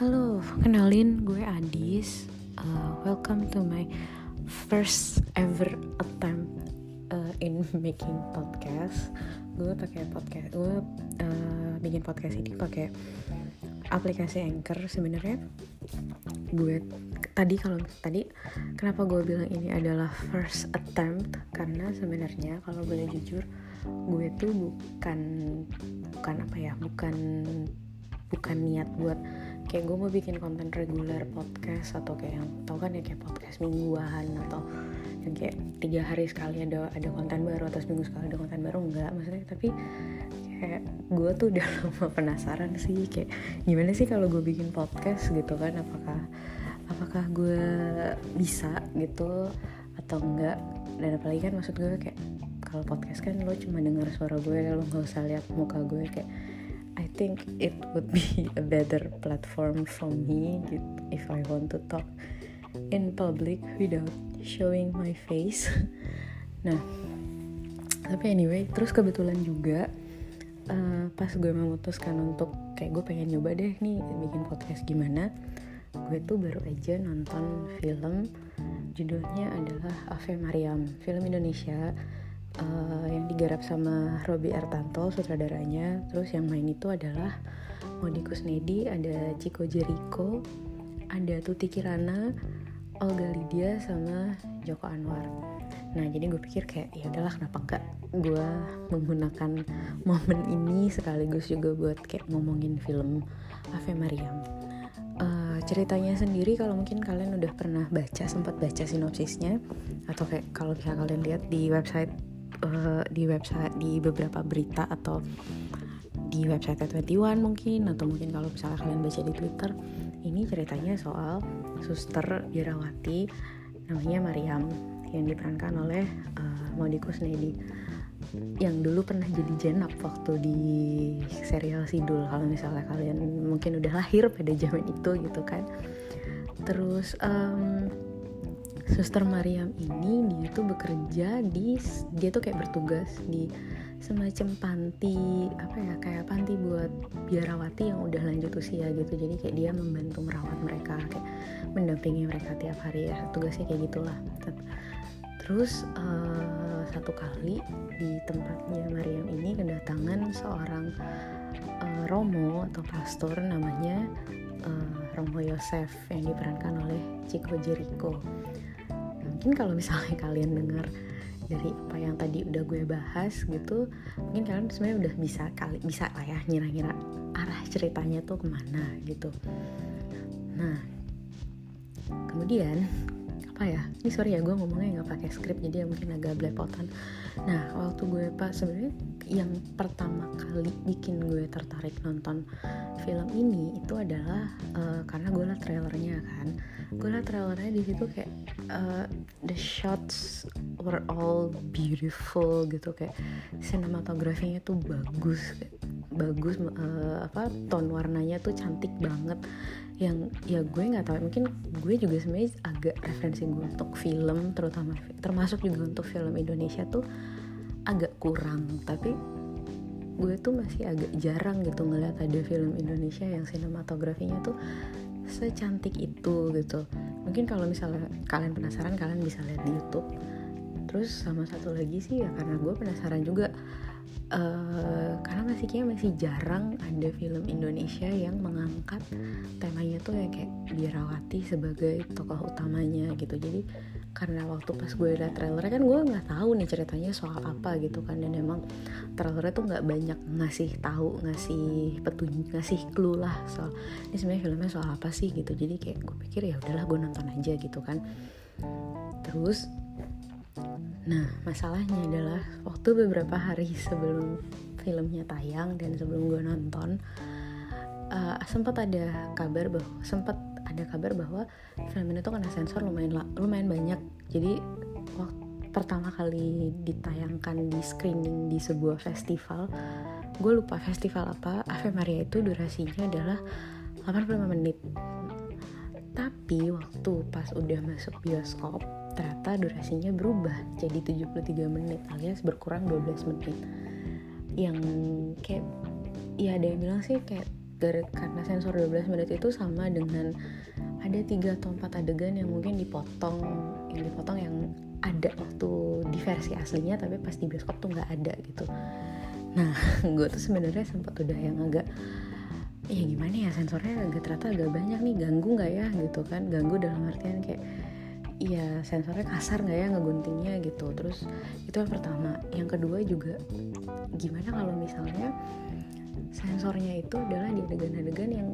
Halo, kenalin gue Adis. Uh, welcome to my first ever attempt uh, in making podcast. Gue pakai podcast, gue uh, bikin podcast ini pakai aplikasi Anchor sebenarnya. Gue tadi kalau tadi kenapa gue bilang ini adalah first attempt karena sebenarnya kalau boleh jujur gue tuh bukan bukan apa ya bukan bukan niat buat kayak gue mau bikin konten reguler podcast atau kayak yang tau kan ya kayak podcast mingguan atau yang kayak tiga hari sekali ada ada konten baru atau seminggu sekali ada konten baru enggak. Maksudnya tapi kayak gue tuh udah lama penasaran sih kayak gimana sih kalau gue bikin podcast gitu kan? Apakah apakah gue bisa gitu atau enggak? Dan apalagi kan maksud gue kayak kalau podcast kan lo cuma dengar suara gue lo nggak usah lihat muka gue kayak I think it would be a better platform for me gitu, if I want to talk in public without showing my face. Nah tapi anyway terus kebetulan juga uh, pas gue memutuskan untuk kayak gue pengen nyoba deh nih bikin podcast gimana gue tuh baru aja nonton film judulnya adalah Ave Mariam film Indonesia uh, yang digarap sama Robi Artanto sutradaranya. Terus yang main itu adalah Modi Kusnedi ada Chico Jericho ada Tuti Kirana Olga Lydia sama Joko Anwar. Nah jadi gue pikir kayak ya udahlah kenapa enggak gue menggunakan momen ini sekaligus juga buat kayak ngomongin film Ave Mariam uh, ceritanya sendiri kalau mungkin kalian udah pernah baca sempat baca sinopsisnya atau kayak kalau bisa kalian lihat di website uh, di website di beberapa berita atau di website 21 mungkin atau mungkin kalau misalnya kalian baca di Twitter ini ceritanya soal suster Biarawati namanya Mariam yang diperankan oleh uh, Modi Kusnedi yang dulu pernah jadi jenap waktu di serial Sidul kalau misalnya kalian mungkin udah lahir pada zaman itu gitu kan. Terus um, Suster Mariam ini dia tuh bekerja di dia tuh kayak bertugas di semacam panti apa ya kayak panti buat biarawati yang udah lanjut usia gitu. Jadi kayak dia membantu merawat mereka kayak mendampingi mereka tiap hari ya tugasnya kayak gitulah. Terus uh, satu kali di tempatnya Mariam ini kedatangan seorang uh, romo atau pastor namanya uh, Romo Yosef yang diperankan oleh Chico Jericho mungkin kalau misalnya kalian dengar dari apa yang tadi udah gue bahas gitu mungkin kalian sebenarnya udah bisa kali bisa lah ya ngira-ngira arah ceritanya tuh ke mana gitu. Nah kemudian apa ya? Ini sorry ya gue ngomongnya nggak pakai skrip jadi ya mungkin agak belepotan. Nah waktu gue pas sebenarnya yang pertama kali bikin gue tertarik nonton film ini itu adalah uh, karena gue liat trailernya kan. Gue liat trailernya di situ kayak uh, the shots were all beautiful gitu. Kayak sinematografinya tuh bagus. kayak bagus uh, apa tone warnanya tuh cantik banget. Yang ya gue nggak tahu mungkin gue juga sebenarnya agak referensi gue untuk film terutama termasuk juga untuk film Indonesia tuh agak kurang. Tapi gue tuh masih agak jarang gitu ngeliat ada film Indonesia yang sinematografinya tuh secantik itu gitu. Mungkin kalau misalnya kalian penasaran kalian bisa lihat di YouTube. Terus sama satu lagi sih ya karena gue penasaran juga uh, karena masih kayak masih jarang ada film Indonesia yang mengangkat temanya tuh ya kayak Biarawati sebagai tokoh utamanya gitu. Jadi karena waktu pas gue liat trailernya kan gue nggak tahu nih ceritanya soal apa gitu kan. Dan emang trailernya tuh nggak banyak ngasih tahu ngasih petunjuk ngasih clue lah soal ini sebenarnya filmnya soal apa sih gitu. Jadi kayak gue pikir ya udahlah gue nonton aja gitu kan. Terus Nah, masalahnya adalah waktu beberapa hari sebelum filmnya tayang dan sebelum gue nonton, uh, sempat ada kabar bahwa sempat ada kabar bahwa film ini tuh kena sensor lumayan lumayan banyak. Jadi waktu pertama kali ditayangkan di screening di sebuah festival, gue lupa festival apa. Ave Maria itu durasinya adalah 85 menit. Tapi waktu pas udah masuk bioskop, ternyata durasinya berubah jadi 73 menit alias berkurang 12 menit. Yang kayak ya ada yang bilang sih kayak karena sensor 12 menit itu sama dengan ada tiga atau empat adegan yang mungkin dipotong yang dipotong yang ada waktu di versi aslinya tapi pas di bioskop tuh nggak ada gitu. Nah gue tuh sebenarnya sempat udah yang agak ya gimana ya sensornya agak ternyata agak banyak nih ganggu nggak ya? gitu kan ganggu dalam artian kayak iya sensornya kasar nggak ya ngeguntingnya gitu. Terus itu yang pertama. Yang kedua juga gimana kalau misalnya sensornya itu adalah di adegan-adegan yang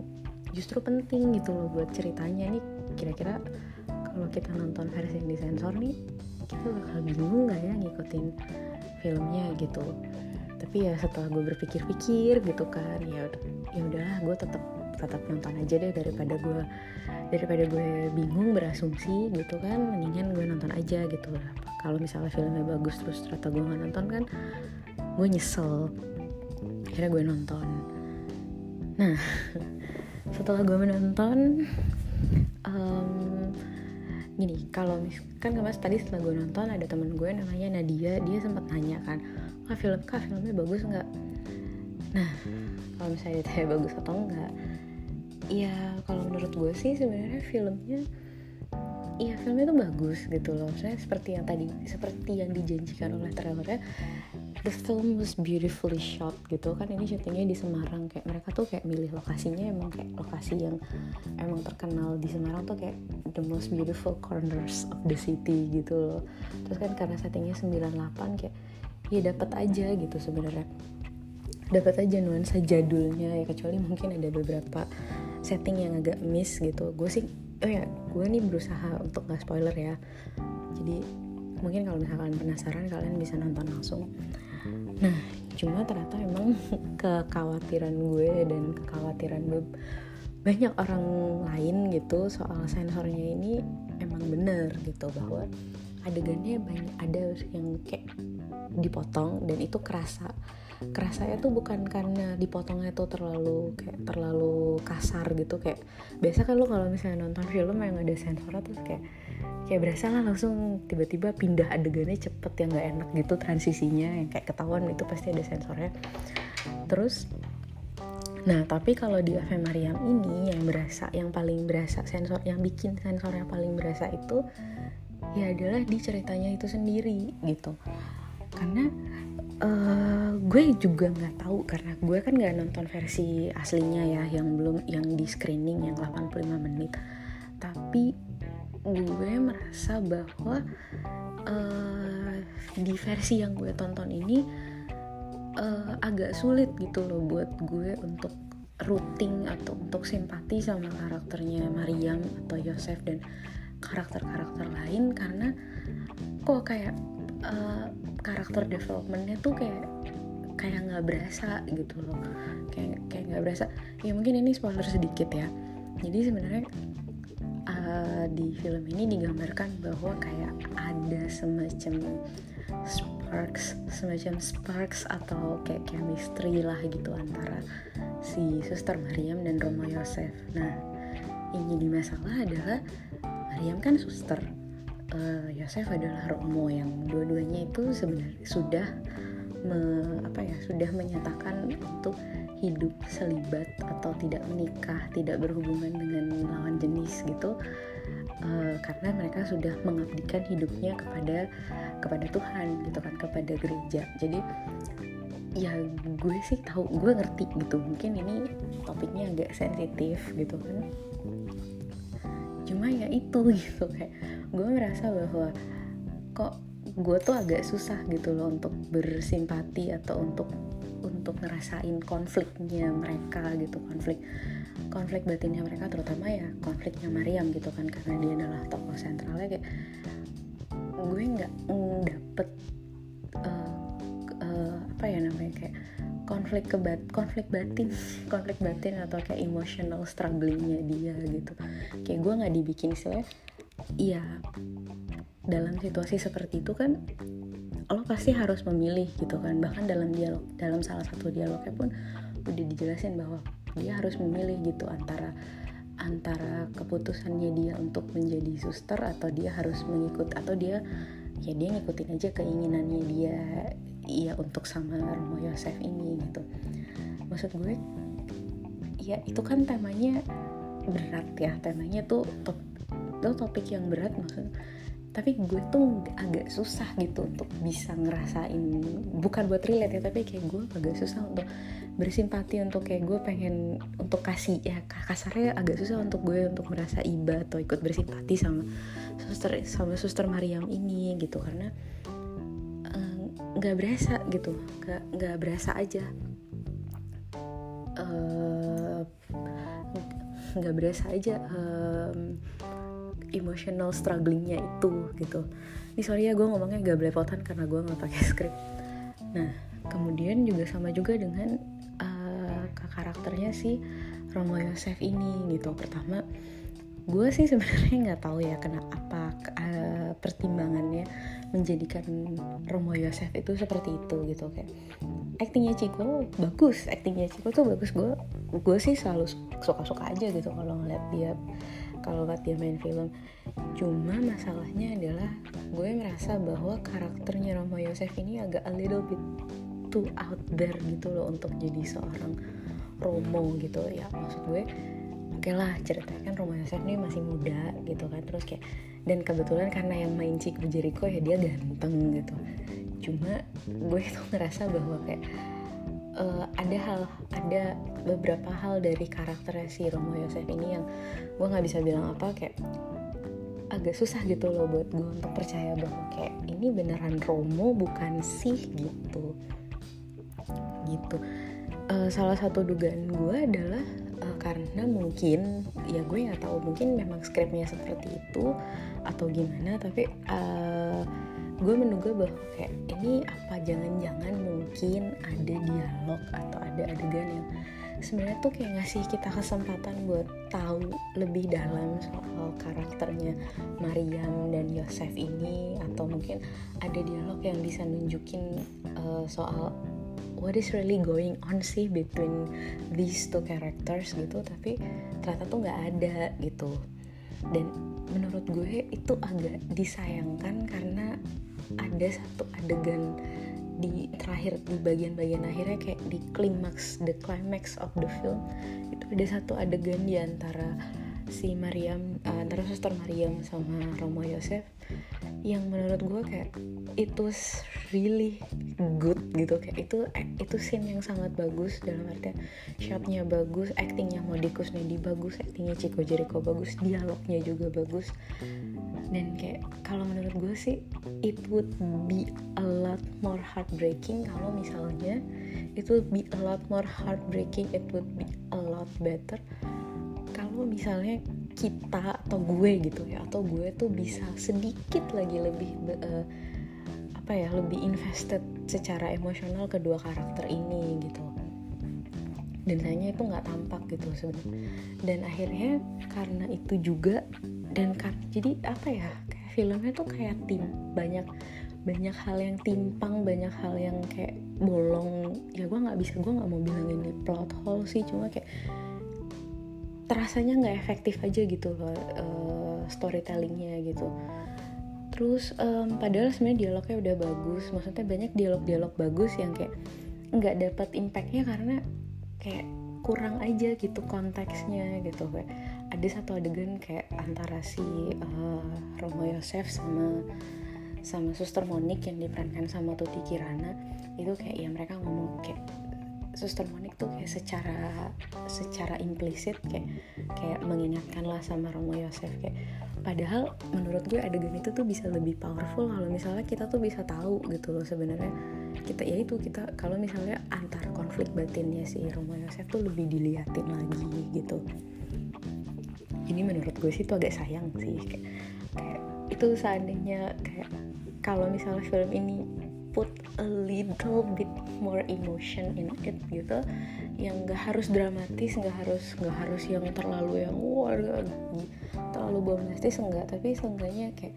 justru penting gitu loh buat ceritanya. Nih kira-kira kalau kita nonton versi yang disensor nih kita bakal bingung nggak ya ngikutin filmnya gitu. Tapi ya setelah gue berpikir-pikir gitu kan ya ya udahlah gue tetap tetap nonton aja deh daripada gue daripada gue bingung berasumsi gitu kan mendingan gue nonton aja gitu. Lah kalau misalnya filmnya bagus terus ternyata gue nggak nonton kan gue nyesel. Akhirnya gue nonton. Nah setelah gue menonton um, gini kalau kan kemarin tadi setelah gue nonton ada temen gue namanya Nadia dia sempat nanya kan ah film kah filmnya bagus nggak? Nah kalau misalnya ditanya bagus atau enggak ya kalau menurut gue sih sebenarnya filmnya Iya filmnya tuh bagus gitu loh. Saya seperti yang tadi Seperti yang dijanjikan oleh trailernya The film was beautifully shot gitu. Kan Ini syutingnya di Semarang Kayak mereka tuh kayak milih lokasinya Emang kayak lokasi yang Emang terkenal di Semarang tuh kayak The most beautiful corners of the city gitu loh. Terus kan karena settingnya 98 kayak ya dapat aja gitu sebenarnya. Dapat aja nuansa jadulnya ya kecuali mungkin ada beberapa setting yang agak miss gitu. Gue sih oh ya gue nih berusaha untuk nggak spoiler ya. Jadi mungkin kalau misalkan penasaran kalian bisa nonton langsung. Nah cuma ternyata emang kekhawatiran gue dan kekhawatiran banyak orang lain gitu soal sensornya ini emang bener gitu bahwa adegannya banyak ada yang kayak dipotong dan itu kerasa kerasanya tuh bukan karena dipotongnya tuh terlalu kayak terlalu kasar gitu kayak biasa kan lo kalau misalnya nonton film yang ada sensornya terus kayak kayak berasa lah langsung tiba-tiba pindah adegannya cepet yang nggak enak gitu transisinya yang kayak ketahuan itu pasti ada sensornya terus Nah, tapi kalau di Ave Mariam ini yang berasa, yang paling berasa sensor, yang bikin sensornya paling berasa itu ya adalah di ceritanya itu sendiri gitu. Karena uh, gue juga nggak tahu karena gue kan nggak nonton versi aslinya ya yang belum yang di screening yang 85 menit. Tapi gue merasa bahwa uh, di versi yang gue tonton ini uh, agak sulit gitu loh buat gue untuk rooting atau untuk simpati sama karakternya Mariam atau Yosef dan karakter-karakter lain karena kok kayak uh, karakter developmentnya tuh kayak kayak nggak berasa gitu loh. Kayak kayak nggak berasa. Ya mungkin ini spoiler sedikit ya. Jadi sebenarnya uh, di film ini digambarkan bahwa kayak ada semacam sparks semacam sparks atau kayak chemistry lah gitu antara si suster Mariam dan Romo Yosef. Nah yang jadi masalah adalah Mariam kan suster uh, Yosef adalah Romo yang dua-duanya itu sebenarnya sudah me, apa ya sudah menyatakan untuk hidup selibat atau tidak menikah, tidak berhubungan dengan lawan jenis gitu. Uh, karena mereka sudah mengabdikan hidupnya kepada kepada Tuhan gitu kan kepada gereja. Jadi ya gue sih tahu gue ngerti gitu. Mungkin ini topiknya agak sensitif gitu kan. Cuma ya itu gitu kayak gue merasa bahwa kok gue tuh agak susah gitu loh untuk bersimpati atau untuk untuk ngerasain konfliknya mereka gitu konflik konflik batinnya mereka terutama ya konfliknya Mariam gitu kan karena dia adalah tokoh sentralnya kayak gue nggak dapet uh, uh, apa ya namanya kayak konflik kebat konflik batin konflik batin atau kayak emotional strugglingnya dia gitu. Kayak gue nggak dibikin sih iya. Dalam situasi seperti itu kan lo pasti harus memilih gitu kan. Bahkan dalam dialog dalam salah satu dialognya pun udah dijelasin bahwa dia harus memilih gitu antara antara keputusannya dia untuk menjadi suster atau dia harus mengikut atau dia ya dia ngikutin aja keinginannya dia ya untuk sama Romo Yosef ini gitu. Maksud gue ya itu kan temanya berat ya. Temanya tuh top, tuh topik yang berat maksudnya tapi gue tuh agak susah gitu untuk bisa ngerasain. Bukan buat relate ya tapi kayak gue agak susah untuk bersimpati untuk kayak gue pengen untuk kasih ya kasarnya agak susah untuk gue untuk merasa iba atau ikut bersimpati sama suster sama suster Mariam ini gitu. Karena eh, nggak uh, berasa gitu nggak berasa aja. Eh, nggak uh, berasa aja emotional strugglingnya itu gitu. Ini sorry ya gue ngomongnya gak belepotan karena gue nggak pakai skrip nah kemudian juga sama juga dengan uh, karakternya si Romo Yosef ini gitu. Pertama gue sih sebenarnya nggak tahu ya kenapa uh, pertimbangannya menjadikan Romo Yosef itu seperti itu gitu. Kayak aktingnya Chico bagus aktingnya Chico tuh bagus. Gue gue sih selalu suka-suka aja gitu kalau ngeliat dia kalau lihat dia main film. Cuma masalahnya adalah gue merasa bahwa karakternya Romo Yosef ini agak a little bit too out there gitu loh untuk jadi seorang Romo gitu ya maksud gue oke okay lah ceritanya kan Romo Yosef ini masih muda gitu kan terus kayak dan kebetulan karena yang main Chico Jericho ya dia ganteng gitu. Cuma gue tuh ngerasa bahwa kayak uh, ada hal ada beberapa hal dari karakter si Romo Yosef ini yang gue nggak bisa bilang apa kayak agak susah gitu loh buat gue untuk percaya bahwa kayak ini beneran Romo bukan sih gitu. Gitu. Uh, salah satu dugaan gue adalah uh, karena mungkin ya gue nggak tahu mungkin memang skripnya seperti itu atau gimana tapi uh, gue menduga bahwa kayak ini apa? Jangan-jangan mungkin ada dialog atau ada adegan yang sebenarnya tuh kayak ngasih kita kesempatan buat tahu lebih dalam soal karakternya Mariam dan Yosef ini. Atau mungkin ada dialog yang bisa nunjukin uh, soal what is really going on sih between these two characters gitu tapi ternyata tuh nggak ada gitu. Dan menurut gue itu agak disayangkan karena ada satu adegan di terakhir di bagian-bagian akhirnya kayak di klimaks the climax of the film. Itu ada satu adegan di antara si Mariam uh, antara suster Mariam sama Romo Yosef yang menurut gue kayak itu really good gitu. Kayak itu eh, itu scene yang sangat bagus dalam artian shotnya bagus actingnya Modikus Nedi bagus actingnya Chico Jericho bagus dialognya juga bagus. Dan kayak kalau menurut gue sih it would be a lot more heartbreaking kalau misalnya it would be a lot more heartbreaking it would be a lot better kalau misalnya kita atau gue gitu ya atau gue tuh bisa sedikit lagi lebih uh, apa ya lebih invested secara emosional kedua karakter ini gitu dan hanya itu nggak tampak gitu sebenarnya. Dan akhirnya karena itu juga dan kan jadi apa ya kayak filmnya tuh kayak tim banyak banyak hal yang timpang banyak hal yang kayak bolong. Ya gue nggak bisa gue nggak mau bilang ini plot hole sih cuma kayak terasanya nggak efektif aja gitu uh, storytellingnya gitu terus um, padahal sebenarnya dialognya udah bagus. Maksudnya banyak dialog-dialog bagus yang kayak nggak dapat impactnya karena kayak kurang aja gitu konteksnya gitu. Kayak ada satu adegan kayak antara si uh, Romo Yosef sama sama Suster Monik yang diperankan sama Tuti Kirana. Itu kayak ya mereka ngomong kayak Suster Monik tuh kayak secara secara implisit kayak kayak mengingatkan lah sama Romo Yosef. Kayak padahal menurut gue adegan itu tuh bisa lebih powerful kalau misalnya kita tuh bisa tahu gitu loh sebenarnya. Kita ya itu kita kalau misalnya antar konflik batinnya si Romo Yosef tuh lebih diliatin lagi gitu. Ini menurut gue sih tuh agak sayang sih kayak, kayak itu seandainya kayak kalau misalnya film ini a little bit more emotion in it gitu. Yang nggak harus dramatis nggak harus nggak harus yang terlalu yang wah terlalu bombastis enggak tapi seenggaknya kayak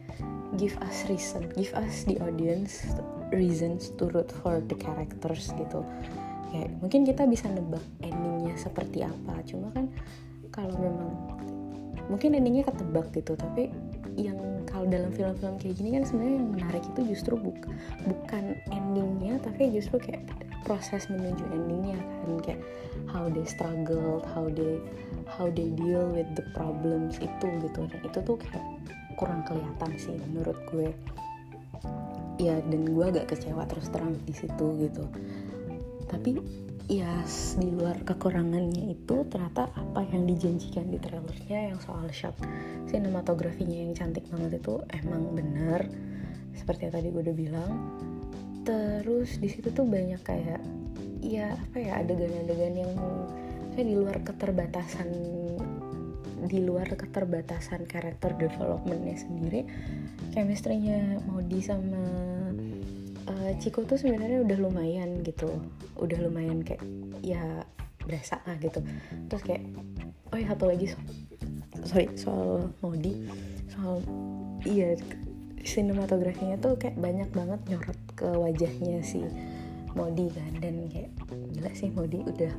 give us reason give us the audience reasons to root for the characters gitu. Kayak mungkin kita bisa nebak endingnya seperti apa. Cuma kan kalau memang mungkin endingnya ketebak gitu tapi yang kalau dalam film-film kayak gini kan sebenarnya yang menarik itu justru bukan bukan endingnya tapi justru kayak proses menuju endingnya kan. Kayak how they struggle how they how they deal with the problems itu gitu. Dan itu tuh kayak kurang kelihatan sih menurut gue. Ya dan gue agak kecewa terus terang di situ gitu. Tapi ya di luar kekurangannya itu ternyata apa yang dijanjikan di trailernya yang soal shot sinematografinya yang cantik banget itu emang benar. Seperti yang tadi gue udah bilang. Terus di situ tuh banyak kayak ya apa ya adegan-adegan yang kayak di luar keterbatasan di luar keterbatasan karakter developmentnya sendiri. Chemistry-nya sama uh, Ciko tuh sebenarnya udah lumayan gitu. Udah lumayan kayak ya berasa lah gitu. Terus kayak oh ya satu lagi so sorry soal Maudi soal iya sinematografinya tuh kayak banyak banget nyorot ke wajahnya si Modi kan. Dan kayak gila sih Modi udah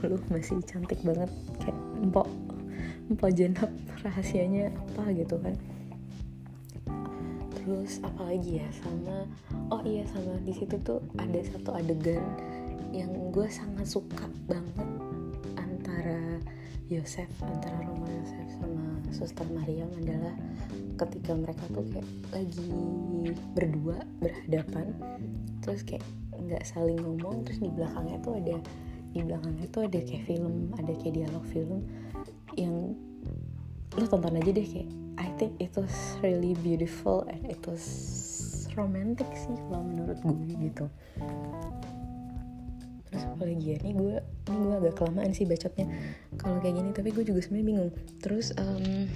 40 masih cantik banget. Kayak empok empok jenap rahasianya apa gitu kan terus apalagi ya sama oh iya sama di situ tuh ada satu adegan yang gue sangat suka banget antara Yosef antara Roma Yosef sama Suster Mariam adalah ketika mereka tuh kayak lagi berdua berhadapan terus kayak nggak saling ngomong terus di belakangnya tuh ada di belakangnya tuh ada kayak film ada kayak dialog film yang lo tonton aja deh kayak I think it was really beautiful and it was romantic sih kalau menurut gue gitu. Terus apa lagi ya? Ini gue ini gue agak kelamaan sih bacotnya. Kalau kayak gini tapi gue juga sebenarnya bingung. Terus um,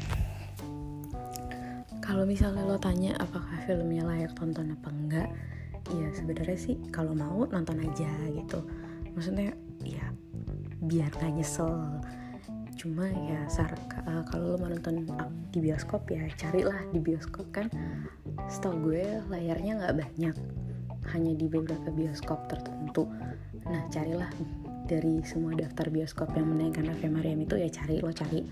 kalau misalnya lo tanya apakah filmnya layak tonton apa enggak ya sebenarnya sih kalau mau nonton aja gitu. Maksudnya ya biar gak nyesel cuma ya sar uh, kalau lo mau nonton di bioskop ya carilah di bioskop kan. Setahu gue layarnya nggak banyak hanya di beberapa bioskop tertentu. Nah carilah dari semua daftar bioskop yang menaikkan Ave Mariam itu ya cari lo cari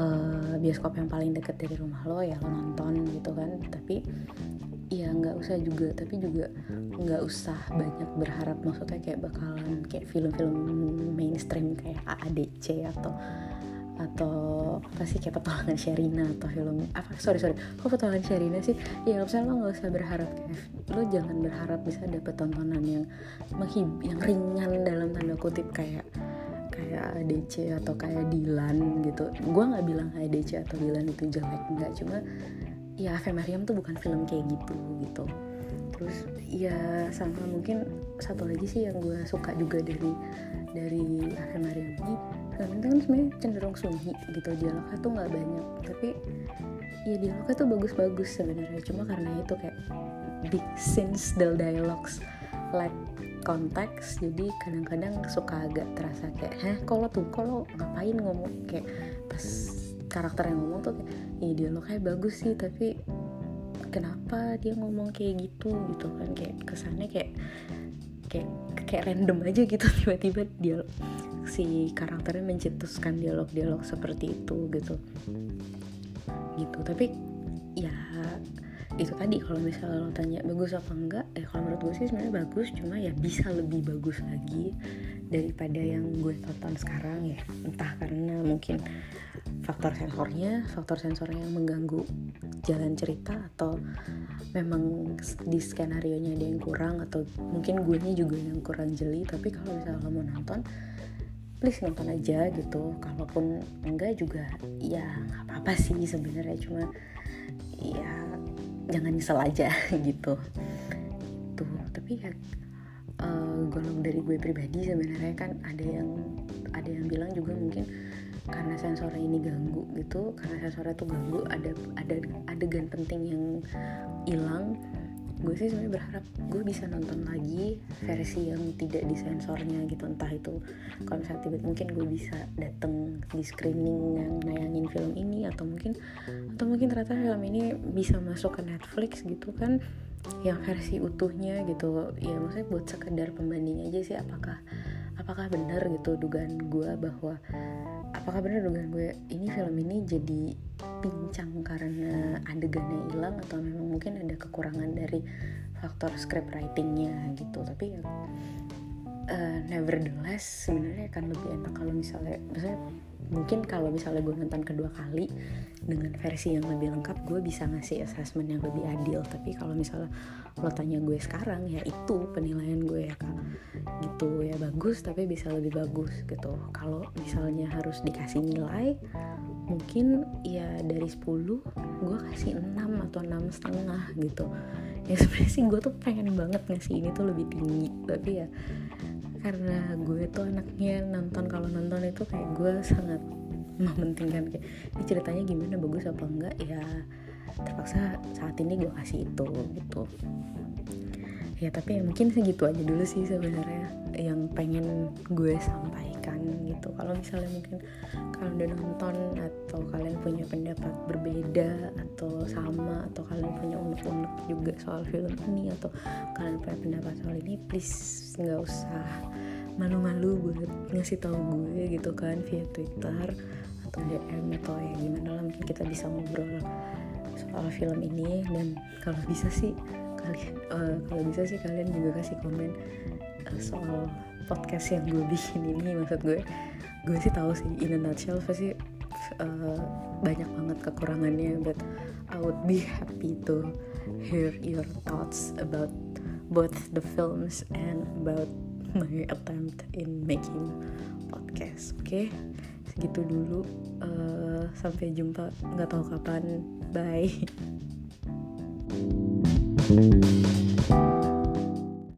uh, bioskop yang paling deket dari rumah lo ya lo nonton gitu kan. Tapi ya nggak usah juga tapi juga nggak usah banyak berharap. Maksudnya kayak bakalan kayak film-film mainstream kayak AADC atau atau apa sih kayak petualangan Sherina atau film apa? Sorry sorry. Kok petualangan Sherina sih? Ya misalnya lo nggak usah berharap kayak lo jangan berharap bisa dapet tontonan yang menghib yang ringan dalam tanda kutip kayak kayak ADC atau kayak Dilan gitu. Gue nggak bilang ADC atau Dilan itu jelek nggak. Cuma ya Ave Mariam tuh bukan film kayak gitu gitu. Terus ya sama mungkin satu lagi sih yang gue suka juga dari dari Ave Mariam ini. Film itu kan sebenarnya cenderung sunyi gitu dialognya tuh nggak banyak. Tapi ya dialognya tuh bagus-bagus sebenarnya. Cuma karena itu kayak big scenes del dialogues like konteks jadi kadang-kadang suka agak terasa kayak heh kalau tuh kalau ngapain ngomong? Kayak pas karakter yang ngomong tuh kayak ya dialognya bagus sih tapi kenapa dia ngomong kayak gitu? Gitu kan kayak kesannya kayak kayak kayak random aja gitu. Tiba-tiba dia si karakternya mencetuskan dialog-dialog seperti itu gitu. Gitu. Tapi ya itu tadi. Kalau misalnya lo tanya bagus apa enggak? Eh kalau menurut gue sih sebenarnya bagus. Cuma ya bisa lebih bagus lagi daripada yang gue tonton sekarang ya. Entah karena mungkin faktor sensornya faktor sensornya yang mengganggu jalan cerita atau memang di skenario nya ada yang kurang atau mungkin gue nya juga yang kurang jeli tapi kalau misalnya mau nonton please nonton aja gitu. Kalaupun enggak juga ya nggak apa-apa sih sebenarnya cuma ya jangan nyesel aja gitu. Tuh tapi ya uh, golong dari gue pribadi sebenarnya kan ada yang ada yang bilang juga mungkin karena sensornya ini ganggu gitu karena sensornya tuh ganggu ada ada adegan penting yang hilang. Gue sih sebenarnya berharap gue bisa nonton lagi versi yang tidak disensornya gitu. Entah itu kalau misalnya tiba mungkin gue bisa dateng di screening yang nayangin film ini atau mungkin atau mungkin ternyata film ini bisa masuk ke Netflix gitu kan yang versi utuhnya gitu. Ya maksudnya buat sekedar pembanding aja sih apakah apakah benar gitu dugaan gue bahwa apakah benar dugaan gue ini film ini jadi pincang karena adegannya hilang atau memang mungkin ada kekurangan dari faktor script writingnya gitu. Tapi ya uh, nevertheless sebenarnya akan lebih enak kalau misalnya misalnya mungkin kalau misalnya gue nonton kedua kali dengan versi yang lebih lengkap gue bisa ngasih assessment yang lebih adil. Tapi kalau misalnya lo tanya gue sekarang ya itu penilaian gue ya kak. Gitu ya bagus tapi bisa lebih bagus gitu. Kalau misalnya harus dikasih nilai mungkin ya dari 10 gue kasih 6 atau enam setengah gitu. Ya sebenarnya sih gue tuh pengen banget ngasih ini tuh lebih tinggi. Tapi ya karena gue tuh anaknya nonton kalau nonton itu kayak gue sangat mementingkan kayak ini ceritanya gimana bagus apa enggak? Ya terpaksa saat ini gue kasih itu gitu. Ya tapi ya mungkin segitu aja dulu sih sebenarnya yang pengen gue sampaikan gitu. Kalau misalnya mungkin kalian udah nonton atau kalian punya pendapat berbeda atau sama atau kalian punya unek-unek juga soal film ini atau kalian punya pendapat soal ini please nggak usah malu-malu buat ngasih tahu gue gitu kan via twitter atau dm atau ya gimana lah. Mungkin kita bisa ngobrol soal film ini. Dan kalau bisa sih kalian uh, kalau bisa sih kalian juga kasih komen soal podcast yang gue bikin ini maksud gue gue sih tahu sih in a nutshell pasti uh, banyak banget kekurangannya but I would be happy to hear your thoughts about both the films and about my attempt in making podcast oke okay? segitu dulu uh, sampai jumpa nggak tahu kapan bye.